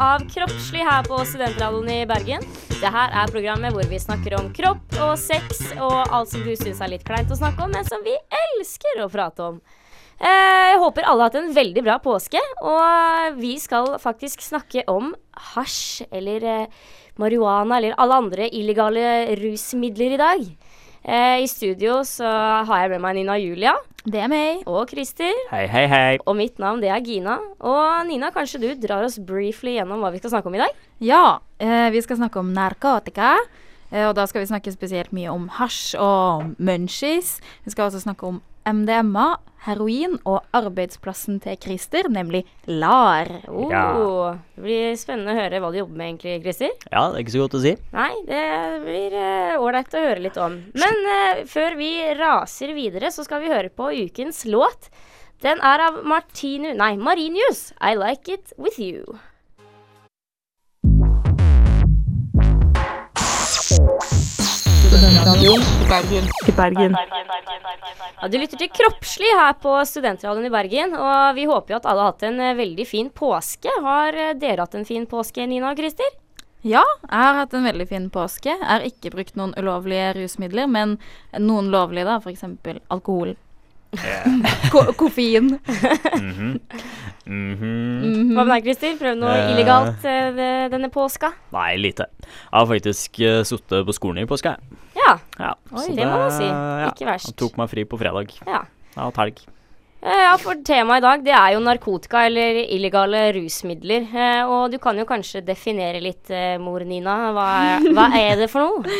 av Kroppslig her på Studentradioen i Bergen. Det her er programmet hvor vi snakker om kropp og sex og alt som du syns er litt kleint å snakke om, men som vi elsker å prate om. Eh, Jeg håper alle har hatt en veldig bra påske, og vi skal faktisk snakke om hasj eller eh, marihuana eller alle andre illegale rusmidler i dag. Eh, I studio så har jeg med meg Nina Julia Det er meg. og Christer. Hei, hei, hei. Og mitt navn det er Gina. Og Nina, kanskje du drar oss briefly gjennom hva vi skal snakke om i dag? Ja, eh, vi skal snakke om narkotika. Eh, og da skal vi snakke spesielt mye om hasj og munchies. Vi skal også snakke om MDMA, heroin og arbeidsplassen til Christer, nemlig LAR. Oh, Ja. Det blir spennende å høre hva du jobber med egentlig, Christer. Ja, det er ikke så godt å si. Nei, det blir ålreit uh, å høre litt om. Men uh, før vi raser videre, så skal vi høre på ukens låt. Den er av Martinu... Nei, Marinius. I like it with you. Ja, du lytter til Kroppslig her på Studentradioen i Bergen. Og vi håper jo at alle har hatt en eh, veldig fin påske. Har eh, dere hatt en fin påske, Nina og Christer? Ja, jeg har hatt en veldig fin påske. Jeg har ikke brukt noen ulovlige rusmidler, men noen lovlige, da. F.eks. alkohol. Ko koffein. Mhm. Mhm. Hva med deg, Christer? Prøvd noe uh, illegalt uh, denne påska? Nei, lite. Jeg har faktisk uh, sittet på skolen i påska. jeg. Ja. Ja, Oi, så det må man si. ja, Ikke verst. Jeg tok meg fri på fredag. ja. Jeg har hatt helg. Eh, Ja, for temaet i dag det er jo narkotika eller illegale rusmidler. Eh, og du kan jo kanskje definere litt, eh, mor Nina. Hva er, hva er det for noe?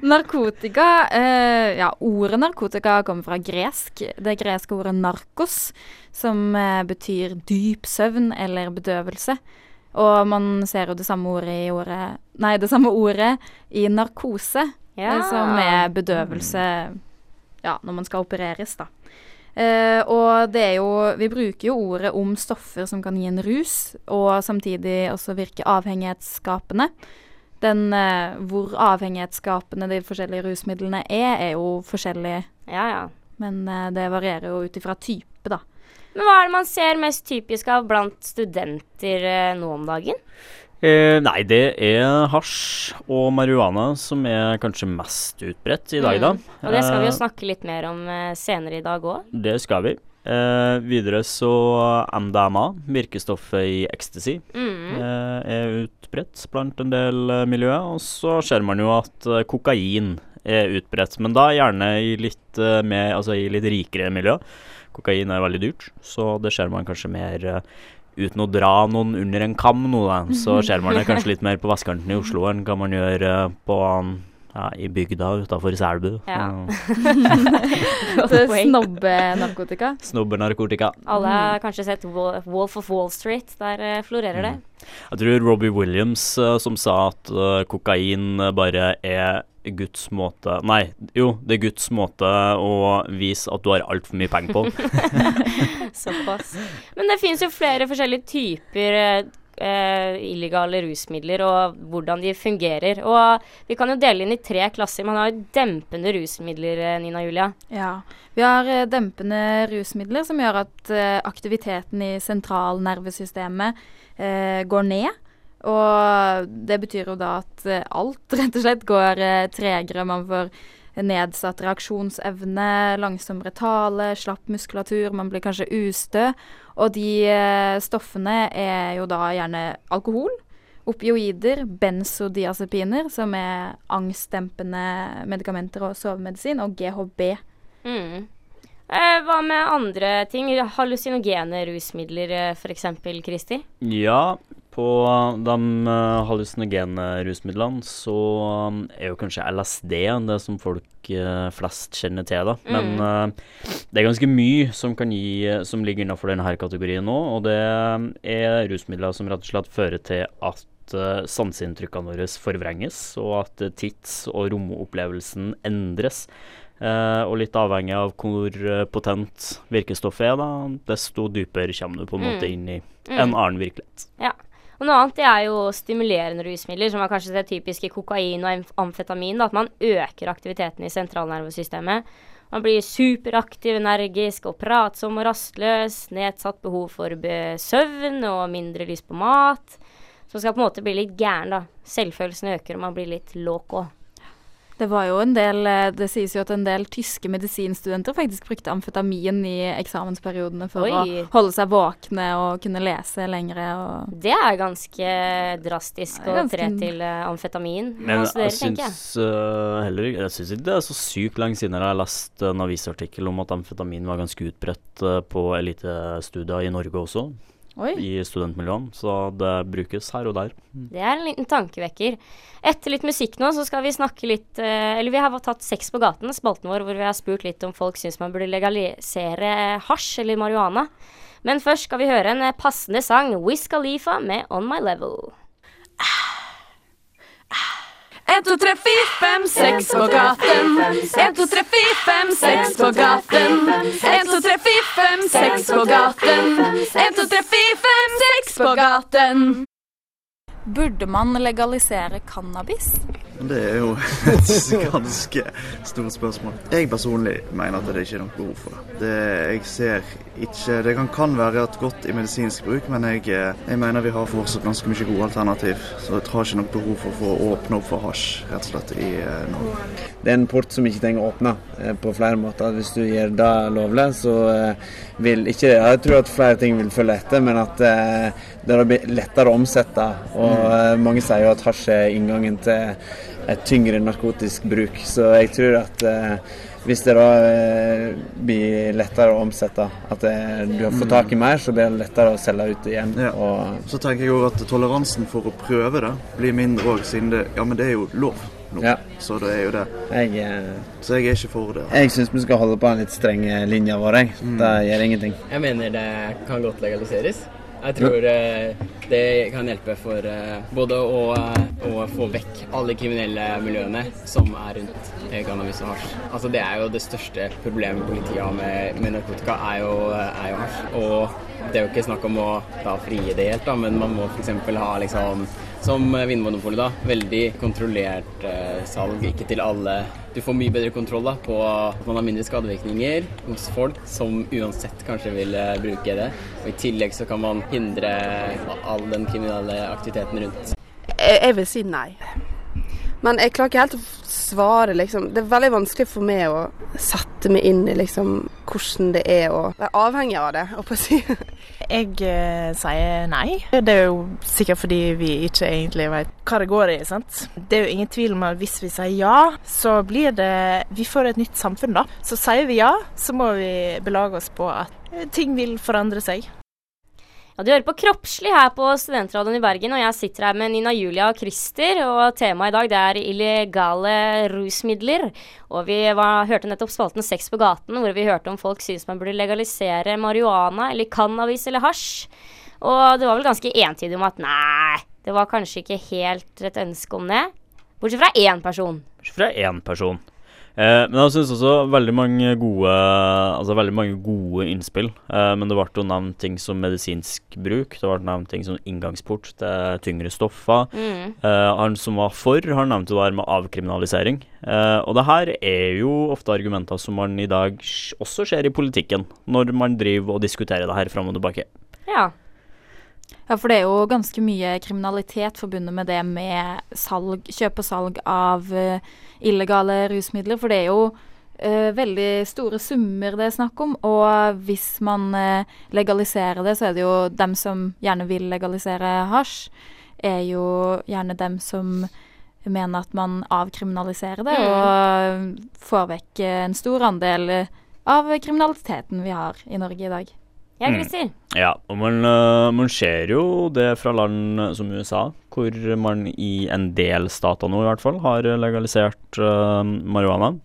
Narkotika eh, Ja, ordet narkotika kommer fra gresk. Det greske ordet narkos, som betyr dyp søvn eller bedøvelse. Og man ser jo det samme ordet i ordet Nei, det samme ordet i narkose, Ja. som er bedøvelse Ja, når man skal opereres, da. Eh, og det er jo Vi bruker jo ordet om stoffer som kan gi en rus, og samtidig også virke avhengighetsskapende. Den eh, hvor avhengighetsskapende de forskjellige rusmidlene er, er jo forskjellig, ja, ja. men eh, det varierer jo ut ifra type, da. Men hva er det man ser mest typisk av blant studenter eh, nå om dagen? Eh, nei, det er hasj og marihuana som er kanskje mest utbredt i dag, da. Mm. Og det skal vi jo Eh, snakke litt mer om eh, senere i dag òg. Det skal vi. Eh, videre så MDMA, virkestoffet i ecstasy, Mm. eh, er utbredt blant en del eh, miljøer. Og så ser man jo at kokain er utbredt, men da gjerne i litt, mer, altså i litt rikere miljø. Kokain er veldig dyrt, så det ser man kanskje mer uten å dra noen under en kam nå, da. Så ser man det kanskje litt mer på vestkanten i Oslo enn hva man gjør eh, på ja, i bygda utafor Selbu. Ja. Det er snobbenarkotika. Snobbenarkotika. Alle har kanskje sett Wolf of Wall Street. Der eh, florerer det. Jeg tror Robbie Williams eh, som sa at kokain bare er Guds måte Nei, jo, det er Guds måte å vise at du har altfor mye penger på. Såpass. Men det finnes jo flere forskjellige typer eh, eh, illegale rusmidler, og hvordan de fungerer. Og vi kan jo dele inn i tre klasser. Man har jo dempende rusmidler, eh, Nina Julia. Ja. Vi har eh, dempende rusmidler som gjør at eh, aktiviteten i sentralnervesystemet eh, går ned. Og det betyr jo da at eh, alt rett og slett går eh, tregere. Man får nedsatt reaksjonsevne, langsommere tale, slapp muskulatur, man blir kanskje ustø. Og de eh, stoffene er jo da gjerne alkohol, opioider, benzodiazepiner, som er angstdempende medikamenter og sovemedisin, og GHB. Mm. Eh, hva med andre ting? Hallusinogene rusmidler, f.eks. Kristi? Ja, på de eh, hallusinogene rusmidlene så um, er jo kanskje LSD det som folk eh, flest kjenner til, da. Men eh, det er ganske mye som kan gi som ligger innenfor denne kategorien nå, og det er rusmidler som rett og slett fører til at uh, sanseinntrykkene våre forvrenges, og at eh, tids- og romopplevelsen endres. Eh, og litt avhengig av hvor eh, potent virkestoffet er, da, desto dypere kommer du på en Mm. måte inn i Mm. en annen virkelighet. Ja. Og noe annet det er jo stimulerende rusmidler, som er kanskje det typiske kokain og amfetamin. Da, at man øker aktiviteten i sentralnervesystemet. Man blir superaktiv, energisk og pratsom og rastløs. Nedsatt behov for søvn og mindre lyst på mat. Så man skal på en måte bli litt gæren, da. Selvfølelsen øker, og man blir litt loco. Det var jo en del eh, Det sies jo at en del tyske medisinstudenter faktisk brukte amfetamin i eksamensperiodene for Oi. å holde seg våkne og kunne lese lengre og Det er ganske drastisk er ganske... å tre til eh, amfetamin. Men jeg syns uh, heller ikke Jeg syns ikke det er så sykt lenge siden jeg har lest en avisartikkel om at amfetamin var ganske utbredt på elitestudier i Norge også, Oi. i studentmiljøene. Så det brukes her og der. Det er en liten tankevekker. Etter litt musikk nå, så skal vi snakke litt eh, Eller vi har tatt Sex på gaten, spalten vår, hvor vi har spurt litt om folk syns man burde legalisere hasj eller marihuana. Men først skal vi høre en passende sang, Wiz Khalifa med On My Level. En, to, tre, fire, fem, seks på gaten. En, to, tre, fire, fem, seks på gaten. En, to, tre, fire, fem, seks på gaten. En, to, tre, fire, fem, seks på gaten. Burde man legalisere cannabis? Det er jo et ganske stort spørsmål. Jeg personlig mener at det ikke er noe behov for det. det jeg ser ikke Det kan, kan være et godt i medisinsk bruk, men jeg, eh, jeg mener vi har fortsatt ganske mye gode alternativ. Så jeg har ikke noe behov for å åpne opp for hasj, rett og slett, i eh, Norge. Det er en port som ikke trenger å åpne eh, på flere måter. Hvis du gjør det lovlig, så vil ikke Jeg tror at flere ting vil følge etter, men at det blir lettere å omsette. Og eh, mange sier jo at hasj er inngangen til et tyngre narkotisk bruk. Så jeg tror at hvis det da eh, blir lettere å omsette, at det, du har fått tak i mer, så blir det lettere å selge ut igjen. Ja. Og Så tenker jeg òg at toleransen for å prøve det blir mindre òg, siden det Ja, men det er jo lov nå. Ja. Så det er jo det. jeg eh, Så jeg er ikke for det. Jeg syns vi skal holde på den litt strenge linja vår. Jeg. Det gjør ingenting. Jeg mener det kan godt legaliseres. Jeg tror eh, det kan hjelpe for eh, både å, eh, å få vekk alle kriminelle miljøene som er rundt cannabis og hasj. Altså Det er jo det største problemet politiet har med, med narkotika, er jo, er jo hasj. Og det er jo ikke snakk om å da frie det helt, da, men man må f.eks. ha liksom som Vinmonopolet, da. Veldig kontrollert eh, salg, ikke til alle. Du får mye bedre kontroll da, på at man har mindre skadevirkninger hos folk som uansett kanskje vil eh, bruke det. Og I tillegg så kan man hindre all den kriminelle aktiviteten rundt. Jeg vil si nei. Men jeg klarer ikke helt å svare, liksom. Det er veldig vanskelig for meg å sette meg inn i liksom hvordan det er å være avhengig av det, si. Jeg eh, sier nei. Det er jo sikkert fordi vi ikke egentlig vet hva det går i. sant? Det er jo ingen tvil om at hvis vi sier ja, så blir det Vi får et nytt samfunn, da. Så sier vi ja, så må vi belage oss på at eh, ting vil forandre seg. Ja, Du hører på Kroppslig her på Studentradioen i Bergen, og jeg sitter her med Nina Julia og Christer. Og temaet i dag det er illegale rusmidler. Og vi var, hørte nettopp spalten Sex på gaten, hvor vi hørte om folk syns man burde legalisere marihuana eller cannabis eller hasj. Og det var vel ganske entydig om at nei, det var kanskje ikke helt et ønske om det. Bortsett fra én person. Bortsett Fra én person. Eh, men jeg syns også veldig mange gode Altså veldig mange gode innspill. Eh, men det ble jo nevnt ting som medisinsk bruk. Det ble nevnt ting som inngangsport til tyngre stoffer. Mm. Eh, han som var for, han nevnte jo det her med avkriminalisering. Eh, og det her er jo ofte argumenter som man i dag også ser i politikken, når man driver og diskuterer det her fram og tilbake. Ja. Ja, for det er jo ganske mye kriminalitet forbundet med det med salg, kjøp og salg av eh, illegale rusmidler. For det er jo eh, veldig store summer det er snakk om. Og hvis man eh, legaliserer det, så er det jo dem som gjerne vil legalisere hasj, er jo gjerne dem som mener at man avkriminaliserer det, Mm. og får vekk en stor andel av kriminaliteten vi har i Norge i dag. Ja, Mm. Ja, og man, øh, man ser jo det fra land som USA, hvor man i en del stater nå i hvert fall har legalisert uh, marihuana.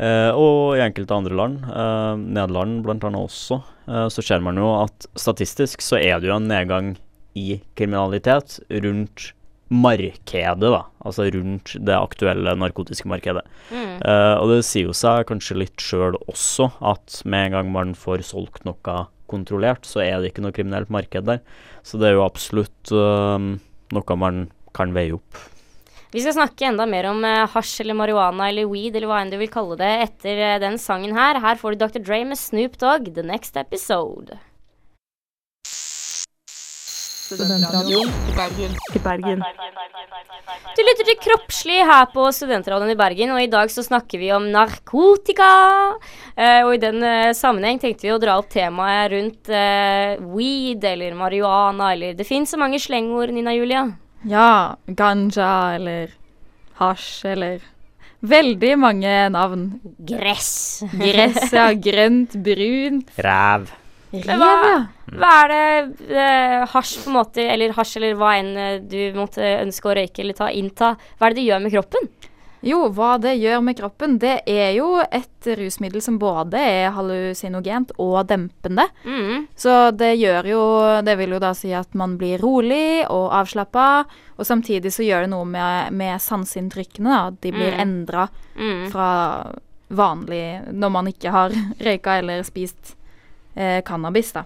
Uh, og i enkelte andre land, uh, Nederland annet også, uh, så ser man jo at statistisk så er det jo en nedgang i kriminalitet rundt markedet, da. Altså rundt det aktuelle narkotiske markedet. Mm. Uh, og det sier jo seg kanskje litt sjøl også, at med en gang man får solgt noe kontrollert, så er det ikke noe kriminelt marked der. Så det er jo absolutt uh, noe man kan veie opp. Vi skal snakke enda mer om uh, hasj eller marihuana eller weed eller hva enn du vil kalle det etter uh, den sangen her. Her får du Dr. Dre med Snoop Dogg, The Next Episode. Studentradioen i Bergen. I Bergen. Du lytter til Kroppslig her på Studentradioen i Bergen, og i dag så snakker vi om narkotika. Eh, og i den eh, sammenheng tenkte vi å dra opp temaet rundt eh, weed eller marihuana eller Det fins så mange slengord, Nina Julia. Ja, ganja eller hasj eller Veldig mange navn. Gress. Gress, ja. Grønt, brunt. Ræv. Rev, hva, ja. hva er det eh, hasj på en måte, eller hasj eller hva enn eh, du måtte ønske å røyke eller ta, innta, hva er det det gjør med kroppen? Jo, hva det gjør med kroppen, det er jo et rusmiddel som både er hallusinogent og dempende. Mm. Så det gjør jo Det vil jo da si at man blir rolig og avslappa, og samtidig så gjør det noe med, med sanseinntrykkene. at De blir Mm. endra Mm. fra vanlig når man ikke har røyka eller spist eh, cannabis, da.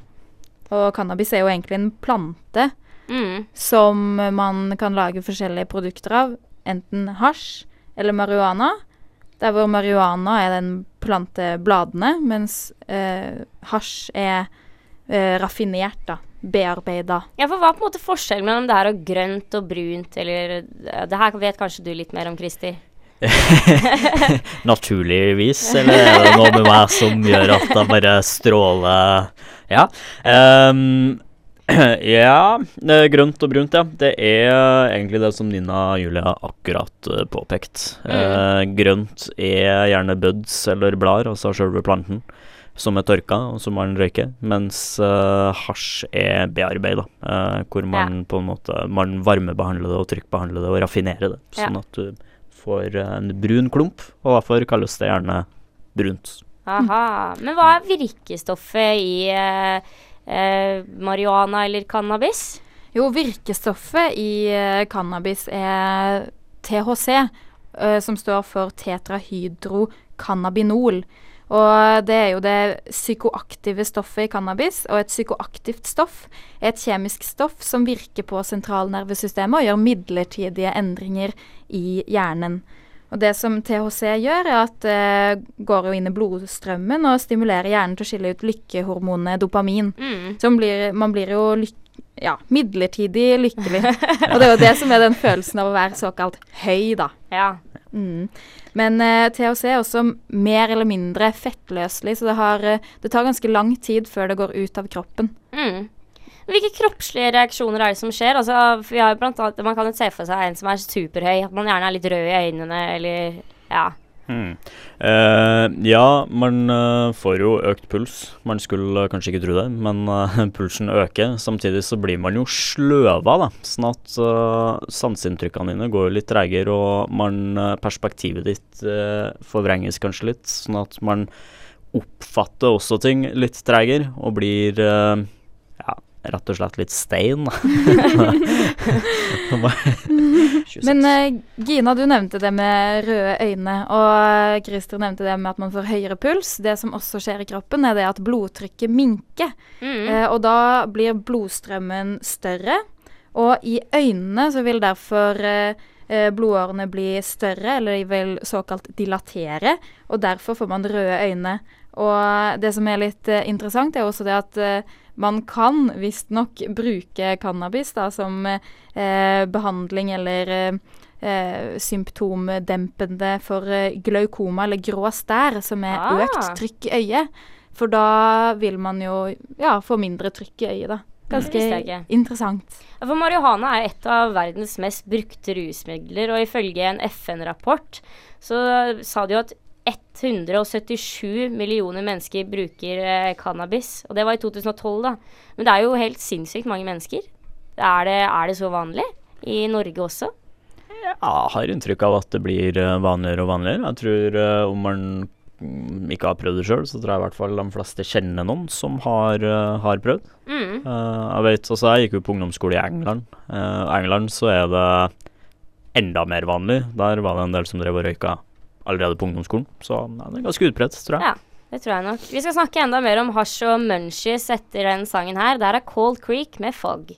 Og cannabis er jo egentlig en plante Mm. som man kan lage forskjellige produkter av. Enten hasj eller marihuana. Der hvor marihuana er den plantebladene, mens eh, hasj er eh, raffinert, da. Bearbeida. Ja, for hva er på en måte forskjellen mellom det her og grønt og brunt, eller Det her vet kanskje du litt mer om, Kristi? Naturligvis, eller er det noe med meg som gjør at det bare stråler Ja. Um, ja, eh, grønt og brunt, ja. Det er egentlig det som Nina og Julia akkurat uh, påpekt. Eh, grønt er gjerne buds eller blader, altså selve planten, som er tørka, og som man røyker. Mens uh, hasj er bearbeida, uh, hvor man på en måte Man varmebehandler det og trykkbehandler det og raffinerer det, Ja. sånn at du får en brun klump, og derfor kalles det gjerne brunt. Aha. Men hva er virkestoffet i eh, eh, marihuana eller cannabis? Jo, virkestoffet i eh, cannabis er THC, eh, som står for tetrahydrocannabinol. Og det er jo det psykoaktive stoffet i cannabis. Og et psykoaktivt stoff er et kjemisk stoff som virker på sentralnervesystemet og gjør midlertidige endringer i hjernen. Og det som THC gjør, er at det går jo inn i blodstrømmen og stimulerer hjernen til å skille ut lykkehormonet dopamin. Mm. Så man blir, man blir jo lyk ja, midlertidig lykkelig. Og det er jo det som er den følelsen av å være såkalt høy, da. Ja. Mm. Men uh, THC er også mer eller mindre fettløselig, så det, har, uh, det tar ganske lang tid før det går ut av kroppen. Mm. Hvilke kroppslige reaksjoner er det som skjer? Altså, vi har jo blant annet, man kan jo se for seg en som er superhøy, at man gjerne er litt rød i øynene, eller ja. Eh, ja, man eh, får jo økt puls. Man skulle eh, kanskje ikke tro det, men pulsen øker. Samtidig så blir man jo sløva, da. Sånn at uh, sanseinntrykkene dine går litt tregere, og man, perspektivet ditt uh, forvrenges kanskje litt. Sånn at man oppfatter også ting litt tregere, og blir uh, ja, rett og slett litt stein. Men eh, Gina, du nevnte det med røde øyne, og eh, Christer nevnte det med at man får høyere puls. Det som også skjer i kroppen, er det at blodtrykket minker. Mm. Eh, og da blir blodstrømmen større, og i øynene så vil derfor blodårene bli større, eller de vil såkalt dilatere, og derfor får man røde øyne. Og det som er litt eh, interessant, er også det at eh, man kan visstnok bruke cannabis da, som eh, behandling eller eh, eh, symptomdempende for eh, glaukoma eller grå stær, som er Ah. økt trykk i øyet. For da vil man jo ja, få mindre trykk i øyet, da. Ganske interessant. For marihuana er et av verdens mest brukte rusmidler, og ifølge en FN-rapport så sa de jo at 177 millioner mennesker bruker eh, cannabis. Og det var i 2012, da. Men det er jo helt sinnssykt mange mennesker. Er det, er det så vanlig? I Norge også? Jeg har inntrykk av at det blir eh, vanligere og vanligere. Jeg tror eh, om man mm, ikke har prøvd det sjøl, så tror jeg i hvert fall de fleste kjenner noen som har, uh, har prøvd. Mm. Uh, jeg vet, altså jeg gikk jo på ungdomsskole i England. Uh, England så er det enda mer vanlig. Der var det en del som drev og røyka allerede på ungdomsskolen. Så ja, det er ganske utbredt, tror jeg. Ja, det tror jeg nok. Vi skal snakke enda mer om hasj og munchies etter den sangen her. Der er Cold Creek med Fog.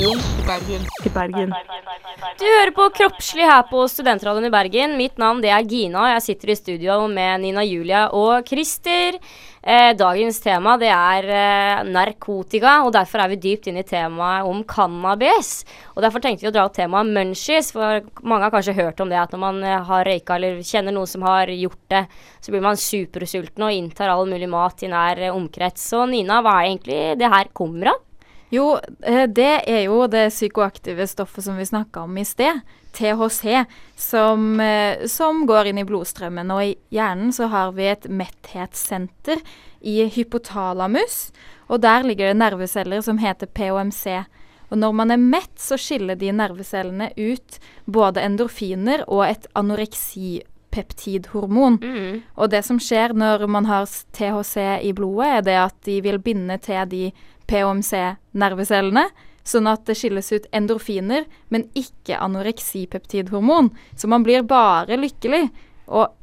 I Bergen. Bergen. Du hører på Kroppslig her på Studentradioen i Bergen. Mitt navn det er Gina, jeg sitter i studio med Nina Julia og Christer. Eh, dagens tema det er eh, narkotika, og derfor er vi dypt inne i temaet om cannabis. Og Derfor tenkte vi å dra opp temaet munchies, for mange har kanskje hørt om det at når man eh, har røyka eller kjenner noen som har gjort det, så blir man supersulten og inntar all mulig mat i nær eh, omkrets. Så Nina, hva er egentlig det her kommer av? Jo, eh, det er jo det psykoaktive stoffet som vi snakka om i sted. THC, som, eh, som går inn i blodstrømmen. Og i hjernen så har vi et metthetssenter i hypotalamus. Og der ligger det nerveceller som heter POMC. Og når man er mett, så skiller de nervecellene ut både endorfiner og et anoreksipeptidhormon. Mm. Og det som skjer når man har THC i blodet, er det at de vil binde til de POMC-nervecellene, sånn at det skilles ut endorfiner, men ikke anoreksipeptidhormon. Så man blir bare lykkelig, og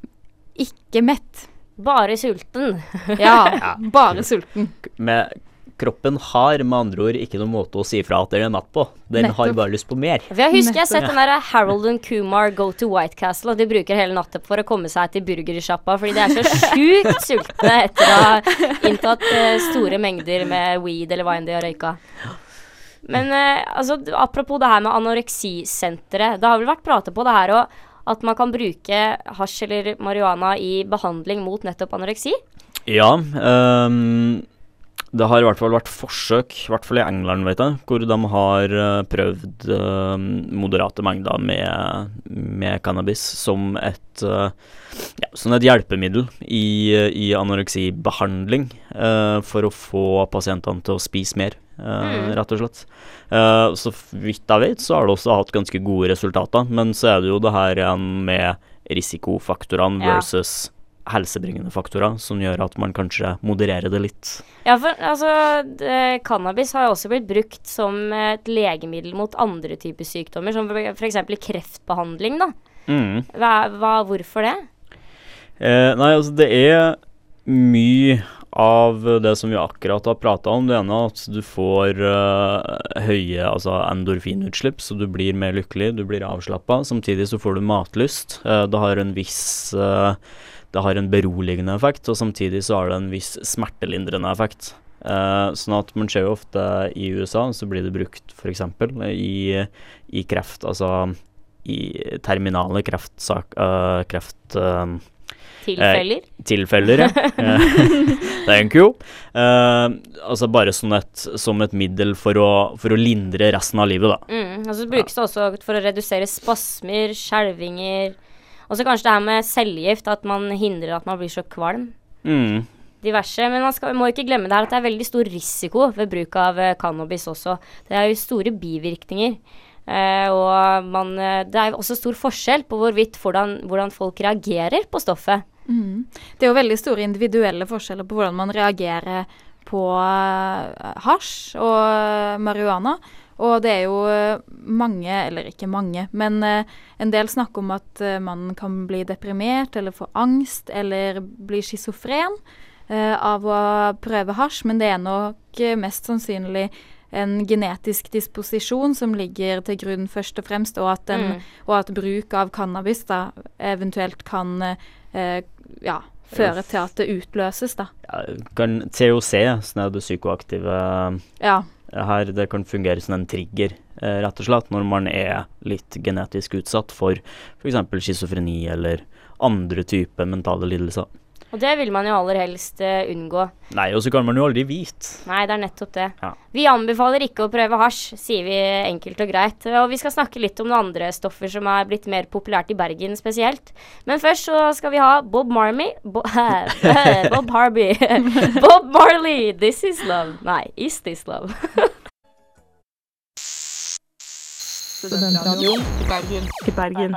ikke mett. Bare sulten. Ja, bare sulten. Med kroppen har med andre ord ikke noen måte å si fra at den er natt på. Den har bare lyst på mer. For jeg husker jeg har sett den der Harold and Kumar Go to White Castle, og de bruker hele natta for å komme seg til burgersjappa fordi de er så sjukt sultne etter å ha inntatt eh, store mengder med weed eller hva enn de har røyka. Men eh, altså, apropos det her med anoreksisenteret. Det har vel vært pratet på det her òg, at man kan bruke hasj eller marihuana i behandling mot nettopp anoreksi? Ja. ehm, det har i hvert fall vært forsøk, i hvert fall i England, vet jeg, hvor de har eh, prøvd uh, moderate mengder med, med cannabis som et, uh, ja, som et hjelpemiddel i, i anoreksibehandling uh, for å få pasientene til å spise mer, Uh, Mm. rett og slett. Uh, så vidt jeg vet, så har det også hatt ganske gode resultater, men så er det jo det her igjen med risikofaktorene Ja. versus helsebringende faktorer som gjør at man kanskje modererer det litt. Ja, for altså, det, cannabis har også blitt brukt som et legemiddel mot andre typer sykdommer, som f.eks. i kreftbehandling, da. Mm. Hva, hva, hvorfor det? Eh, nei, altså det er mye av det som vi akkurat har prata om. Det ene er at du får uh, høye altså endorfinutslipp, så du blir mer lykkelig, du blir avslappa. Samtidig så får du matlyst. Uh, det har en viss eh, Det har en beroligende effekt, og samtidig så har det en viss smertelindrende effekt. Uh, sånn at man ser jo ofte i USA, så blir det brukt f.eks. I, i kreft, altså i terminale kreftsak... Uh, kreft... Uh, Tilfeller? tilfeller, ja. Thank you. Uh, altså bare sånn et, som et middel for å, for å lindre resten av livet, da. Mm, og så brukes det også for å redusere spasmer, skjelvinger Og så kanskje det her med cellegift, at man hindrer at man blir så kvalm. Mm. Diverse. Men man skal, må ikke glemme det her at det er veldig stor risiko ved bruk av eh, cannabis også. Det er jo store bivirkninger. Uh, og man, eh, det er jo også stor forskjell på hvorvidt hvordan, hvordan folk reagerer på stoffet. Mm. Det er jo veldig store individuelle forskjeller på hvordan man reagerer på hasj og marihuana. Og det er jo eh, mange, eller ikke mange, men eh, en del snakker om at eh, man kan bli deprimert eller få angst eller bli schizofren eh, av å prøve hasj, men det er nok mest sannsynlig en genetisk disposisjon som ligger til grunn først og fremst, og at, en, Mm. og at bruk av cannabis da eventuelt kan eh, ja, føre til at det utløses, da. Ja, kan THC, sånn er det psykoaktive Ja. Her, det kan fungere som en trigger, eh, rett og slett, når man er litt genetisk utsatt for f.eks. schizofreni eller andre typer mentale lidelser. Og det vil man jo aller helst uh, unngå. Nei, og så kan man jo aldri vite. Nei, det er nettopp det. Ja. Vi anbefaler ikke å prøve hasj, sier vi enkelt og greit. Og vi skal snakke litt om noen andre stoffer som er blitt mer populært i Bergen spesielt. Men først så skal vi ha Bob Marley Bo Bob Harby. Bob Marley, 'This Is Love'. Nei, 'Is This Love'? Studentradioen i Bergen. I Bergen.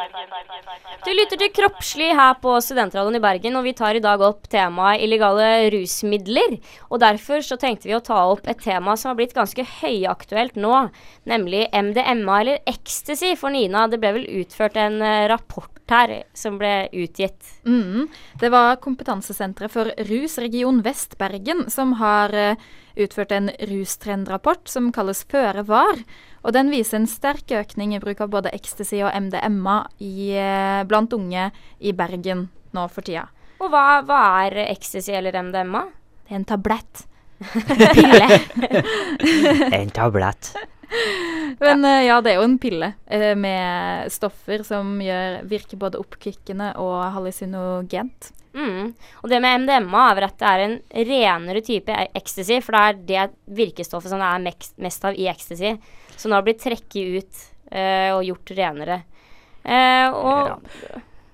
Du lytter til Kroppslig her på Studentradioen i Bergen, og vi tar i dag opp temaet illegale rusmidler. Og derfor så tenkte vi å ta opp et tema som har blitt ganske høyaktuelt nå, nemlig MDMA eller ecstasy for Nina. Det ble vel utført en eh, rapport her som ble utgitt. Mm. Det var Kompetansesenteret for rus region Vest-Bergen som har eh, utført en rustrendrapport som kalles Føre var. Og den viser en sterk økning i bruk av både ecstasy og MDMA i, eh, blant unge i Bergen nå for tida. Og hva, hva er ecstasy eller MDMA? Det er en tablett. Pille. En tablett. Men ja. ja, det er jo en pille eh, med stoffer som gjør, virker både oppkvikkende og hallusinogent. Mm. Og det med MDMA er vel at det er en renere type e- ecstasy, for det er det virkestoffet som det er mest av i ecstasy. Som nå har blitt trekket ut eh, og gjort renere. Eh, og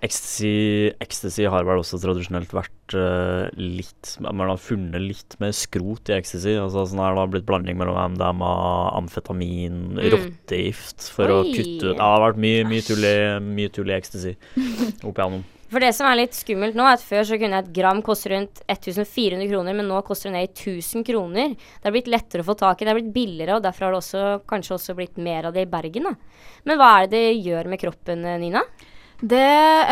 Ecstasy, ecstasy har vel også tradisjonelt vært uh, litt Man har funnet litt mer skrot i ecstasy. Altså sånn her det har blitt blanding mellom MDMA, amfetamin, Mm. rottegift for å Oi. kutte ut Det har vært mye, mye tull i ecstasy opp igjennom. For det som er litt skummelt nå, er at før så kunne et gram koste rundt 1400 kroner, men nå koster det ned i 1000 kroner. Det har blitt lettere å få tak i, det har blitt billigere, og derfor har det også, kanskje også blitt mer av det i Bergen, da. Men hva er det det gjør med kroppen, eh, Nina? Det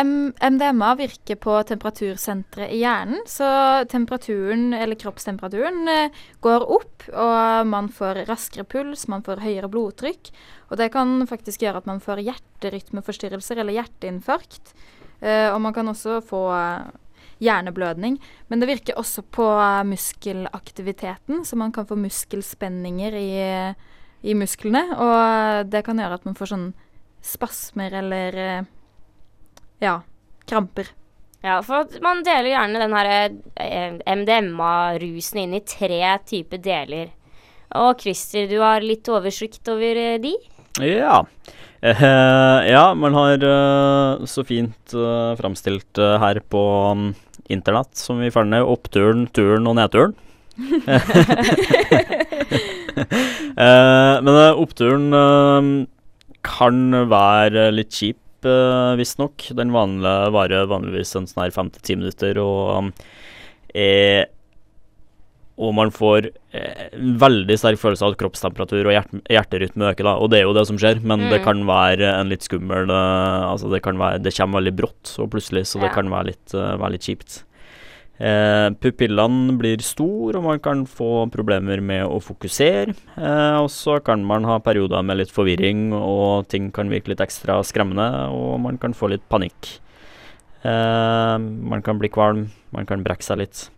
MDMA virker på temperatursenteret i hjernen, så temperaturen, eller kroppstemperaturen, eh, går opp, og man får raskere puls, man får høyere blodtrykk. Og det kan faktisk gjøre at man får hjerterytmeforstyrrelser eller hjerteinfarkt. Eh, og man kan også få eh, hjerneblødning. Men det virker også på eh, muskelaktiviteten, så man kan få muskelspenninger i, i musklene. Og det kan gjøre at man får sånn spasmer eller ja, kramper. Ja, for man deler gjerne den her MDMA-rusen inn i tre typer deler. Og Christer, du har litt oversikt over de? Ja. Eh, ja, man har eh, så fint uh, framstilt eh, her på um, internett, som vi følger ned, oppturen, turen og nedturen. Eh, men eh, oppturen eh, kan være litt kjip, uh, visstnok. Den vanlige varer vanligvis en sånn her fem til ti minutter, og um, er og man får eh, veldig sterk følelse av at kroppstemperatur og hjert hjerterytme øker. da, Og det er jo det som skjer, men det Mm. kan være en litt skummel eh, Altså det kan være, det kommer veldig brått og plutselig, så det Ja. kan være litt, uh, være litt kjipt. Eh, pupillene blir store, og man kan få problemer med å fokusere. Eh, og så kan man ha perioder med litt forvirring, og ting kan virke litt ekstra skremmende, og man kan få litt panikk. Man kan bli kvalm, man kan brekke seg litt.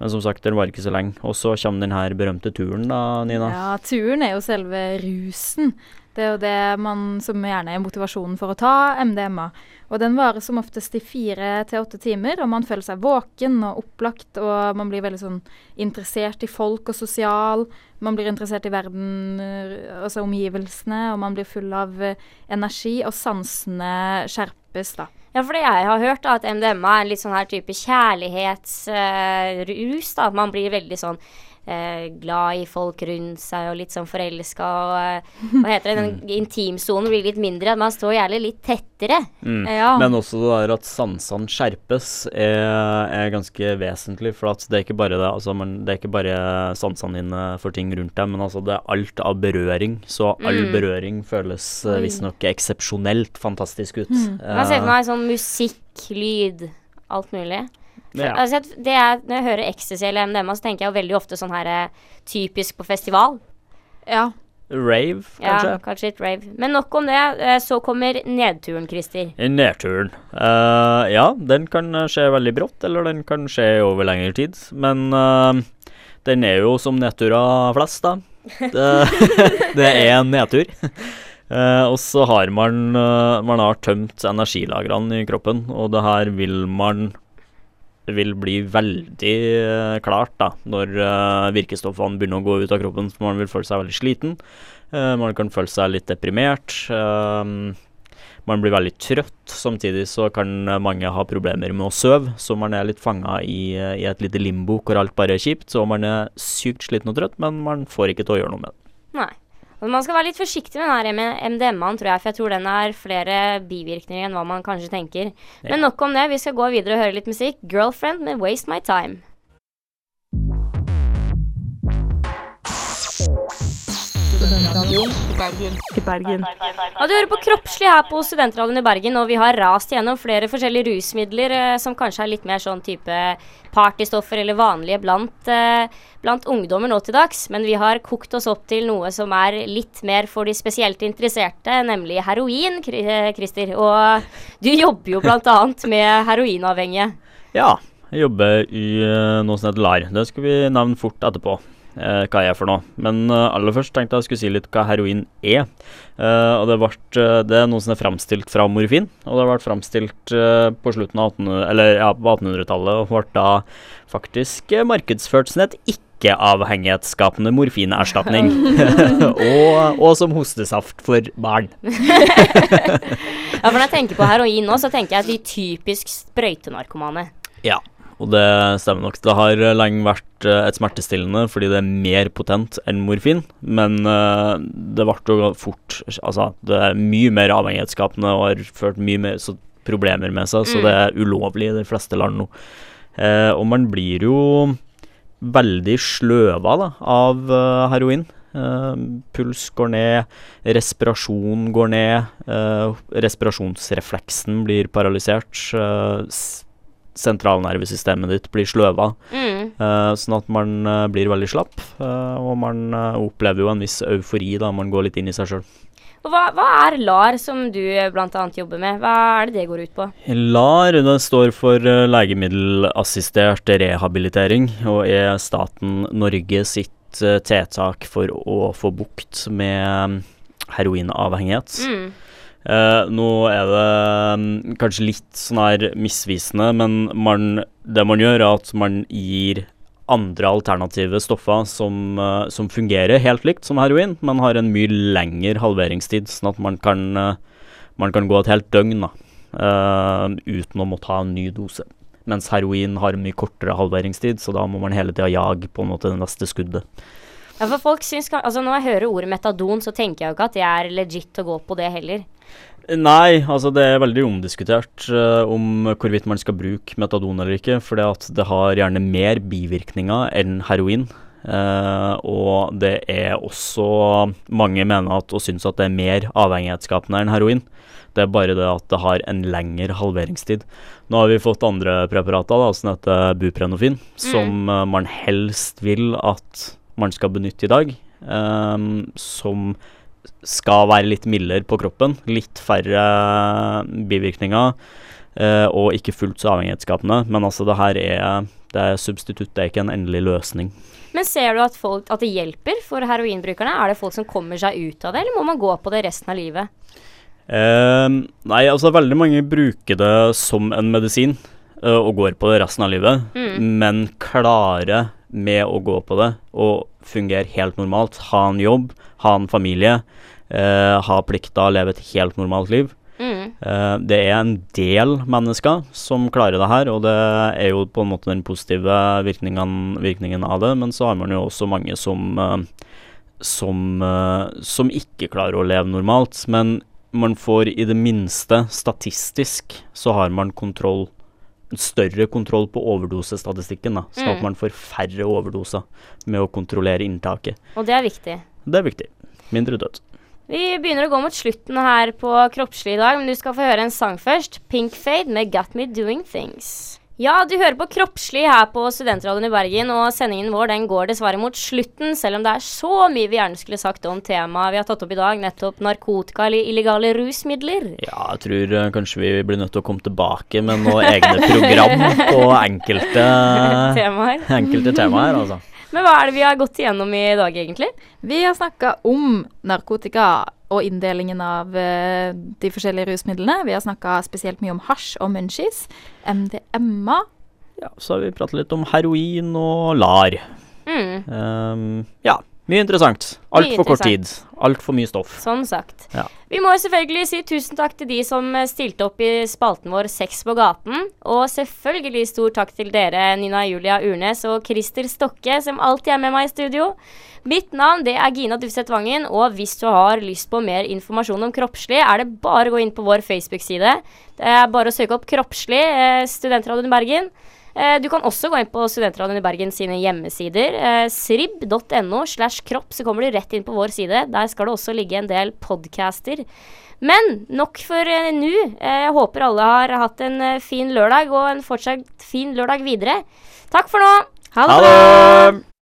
Men som sagt, den var ikke så lenge. Og så kommer den her berømte turen, da, Nina. Ja, turen er jo selve rusen. Det er jo det man som gjerne er motivasjonen for å ta MDMA. Og den varer som oftest i fire til åtte timer, og man føler seg våken og opplagt, og man blir veldig sånn interessert i folk og sosial. Man blir interessert i verden, eh, altså omgivelsene, og man blir full av eh, energi, og sansene skjerpes, da. Ja, fordi jeg har hørt da, at MDMA er en litt sånn her type kjærlighetsrus. da, at man blir veldig sånn eh, glad i folk rundt seg og litt sånn forelska og eh, Hva heter det? Den intimsonen blir litt mindre. At man står gjerne litt tettere. Mm. Ja. Men også det der at sansene skjerpes er, er ganske vesentlig. For at det er ikke bare det, altså man, det er ikke bare sansene dine for ting rundt deg, men altså det er alt av berøring. Så all Mm. berøring føles uh, visstnok eksepsjonelt fantastisk ut. Mm. Man ser for Eh, meg sånn musikk, lyd, alt mulig. Ja. Altså, det er, når jeg hører ecstasy eller MDMA, så tenker jeg jo veldig ofte sånn her eh, typisk på festival. Ja. Rave, kanskje. Ja, kanskje litt rave. Men nok om det. eh, Så kommer nedturen, Christer. Nedturen. Uh, ja, den kan skje veldig brått, eller den kan skje over lengre tid. Men uh, den er jo som nedturer flest, da. Det, det er en nedtur. Uh, og så har man Man har tømt energilagrene i kroppen, og det her vil man vil bli veldig eh, klart da, når uh, virkestoffene begynner å gå ut av kroppen. For Man vil føle seg veldig sliten. Uh, man kan føle seg litt deprimert. Uh, man blir veldig trøtt. Samtidig så kan mange ha problemer med å sove, så man er litt fanga i, i et lite limbo hvor alt bare er kjipt. Så man er sykt sliten og trøtt, men man får ikke til å gjøre noe med det. Nei. Og man skal være litt forsiktig med den her MDMA-en, tror jeg, for jeg tror den har flere bivirkninger enn hva man kanskje tenker. Men nok om det. Vi skal gå videre og høre litt musikk. 'Girlfriend' med 'Waste My Time'. Studentradioen i Bergen. I Bergen. Ja, du hører på Kroppslig her på Studentradioen i Bergen, og vi har rast gjennom flere forskjellige rusmidler eh, som kanskje er litt mer sånn type partystoffer eller vanlige blant, eh, blant ungdommer nå til dags. Men vi har kokt oss opp til noe som er litt mer for de spesielt interesserte, nemlig heroin, eh, Christer. Og du jobber jo bl.a. med heroinavhengige. Ja, jeg jobber i eh, noe som heter LAR. Det skal vi nevne fort etterpå. Eh, hva jeg er for noe. Men eh, aller først tenkte jeg skulle si litt hva heroin er. Eh, og det, vart, eh, det er noe som er framstilt fra morfin, og det ble framstilt eh, på slutten av 1800, eller, ja, på 1800-tallet og ble da faktisk eh, markedsført som et ikke-avhengighetsskapende morfinerstatning. og, og som hostesaft for barn. Ja, for når jeg tenker på heroin nå, så tenker jeg at de typisk sprøytenarkomane. Ja, og det stemmer nok. Det har lenge vært eh, et smertestillende fordi det er mer potent enn morfin, men eh, det ble jo fort Altså, det er mye mer avhengighetsskapende og har ført mye mer så problemer med seg, så Mm. det er ulovlig i de fleste land nå. Eh, og man blir jo veldig sløva da, av eh, heroin. Eh, puls går ned, respirasjon går ned, eh, respirasjonsrefleksen blir paralysert. eh, sentralnervesystemet ditt blir sløva, Mm. Uh, sånn at man uh, blir veldig slapp. uh, og man opplever jo en viss eufori da man går litt inn i seg sjøl. Hva, hva er LAR, som du bl.a. jobber med? Hva er det det går ut på? LAR det står for legemiddelassistert rehabilitering, og er staten Norge sitt tiltak for å få bukt med heroinavhengighet. Mm. Eh, nå er det mm, kanskje litt sånn her misvisende, men man, det man gjør, er at man gir andre alternative stoffer som, eh, som fungerer helt likt som heroin, men har en mye lengre halveringstid, sånn at man kan, eh, man kan gå et helt døgn da, eh, uten å måtte ha en ny dose. Mens heroin har en mye kortere halveringstid, så da må man hele tida jage på en måte det neste skuddet. Ja, for folk syns, altså Når jeg hører ordet metadon, så tenker jeg jo ikke at det er legit å gå på det heller. Nei, altså det er veldig omdiskutert uh, om hvorvidt man skal bruke metadon eller ikke, for det har gjerne mer bivirkninger enn heroin. Uh, og det er også Mange mener at, og syns at det er mer avhengighetsskapende enn heroin. Det er bare det at det har en lengre halveringstid. Nå har vi fått andre preparater da, som heter buprenorfin, som uh, man helst vil at man skal benytte i dag. um, som skal være litt mildere på kroppen, litt færre bivirkninger, uh, og ikke fullt så avhengighetsskapende. Men altså, det her er, det er substitutt, det er ikke en endelig løsning. Men ser du at, folk, at det hjelper for heroinbrukerne? Er det folk som kommer seg ut av det, eller må man gå på det resten av livet? Uh, nei, altså veldig mange bruker det som en medisin uh, og går på det resten av livet, Mm. men klarer med å gå på det og fungere helt normalt, ha en jobb, ha en familie, eh, ha å leve et helt normalt liv. Mm. Eh, det er en del mennesker som klarer det her, og det er jo på en måte den positive virkningen, virkningen av det, men så har man jo også mange som eh, som, eh, som ikke klarer å leve normalt. Men man får i det minste statistisk så har man kontroll større kontroll på overdosestatistikken, da, sånn at Mm. man får færre overdoser med å kontrollere inntaket. Og det er viktig. Det er viktig. Mindre død. Vi begynner å gå mot slutten her på Kroppslig i dag, men du skal få høre en sang først. Pink Fade med Got Me Doing Things. Ja, du hører på Kroppslig her på Studentradioen i Bergen, og sendingen vår den går dessverre mot slutten, selv om det er så mye vi gjerne skulle sagt om temaet vi har tatt opp i dag, nettopp narkotika eller illegale rusmidler. Ja, jeg tror uh, kanskje vi blir nødt til å komme tilbake med noen egne program på enkelte, Temaer. enkelte temaer, altså. Men hva er det vi har gått igjennom i dag, egentlig? Vi har snakka om narkotika og inndelingen av eh, de forskjellige rusmidlene. Vi har snakka spesielt mye om hasj og munchies. MDMA. Ja, så har vi pratet litt om heroin og LAR. Mm, Um, ja, mye interessant. Altfor kort tid. Altfor mye stoff. sånn sagt. Ja. Vi må selvfølgelig si tusen takk til de som eh, stilte opp i spalten vår Sex på gaten. Og selvfølgelig stor takk til dere, Nina Julia Urnes og Christer Stokke, som alltid er med meg i studio. Mitt navn det er Gina Dufseth Vangen, og hvis du har lyst på mer informasjon om kroppslig, er det bare å gå inn på vår Facebook-side. Det er bare å søke opp Kroppslig, eh, Studentradioen i Bergen. Eh, du kan også gå inn på Studentradioen i Bergen sine hjemmesider. Eh, srib.no slash kropp, så kommer du rett inn på vår side. Der skal det også ligge en del podcaster. Men nok for eh, nå. Eh, jeg håper alle har hatt en fin lørdag, og en fortsatt fin lørdag videre. Takk for nå. Ha det!